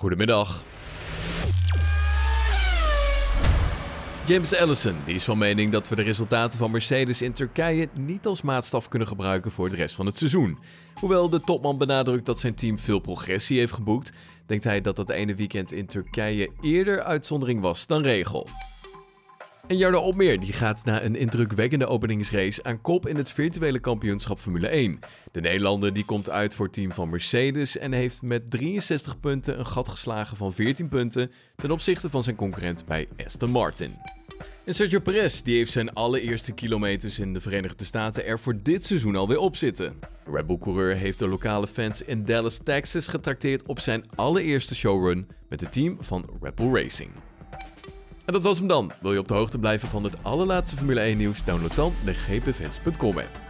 Goedemiddag. James Allison die is van mening dat we de resultaten van Mercedes in Turkije niet als maatstaf kunnen gebruiken voor de rest van het seizoen. Hoewel de topman benadrukt dat zijn team veel progressie heeft geboekt, denkt hij dat dat ene weekend in Turkije eerder uitzondering was dan regel. En Jarno Opmeer die gaat na een indrukwekkende openingsrace aan kop in het virtuele kampioenschap Formule 1. De Nederlander die komt uit voor het team van Mercedes en heeft met 63 punten een gat geslagen van 14 punten ten opzichte van zijn concurrent bij Aston Martin. En Sergio Perez die heeft zijn allereerste kilometers in de Verenigde Staten er voor dit seizoen alweer op zitten. De Red Bull-coureur heeft de lokale fans in Dallas, Texas getrakteerd op zijn allereerste showrun met het team van Red Bull Racing. En dat was hem dan. Wil je op de hoogte blijven van het allerlaatste Formule 1 nieuws? Download dan de gpfans.com app.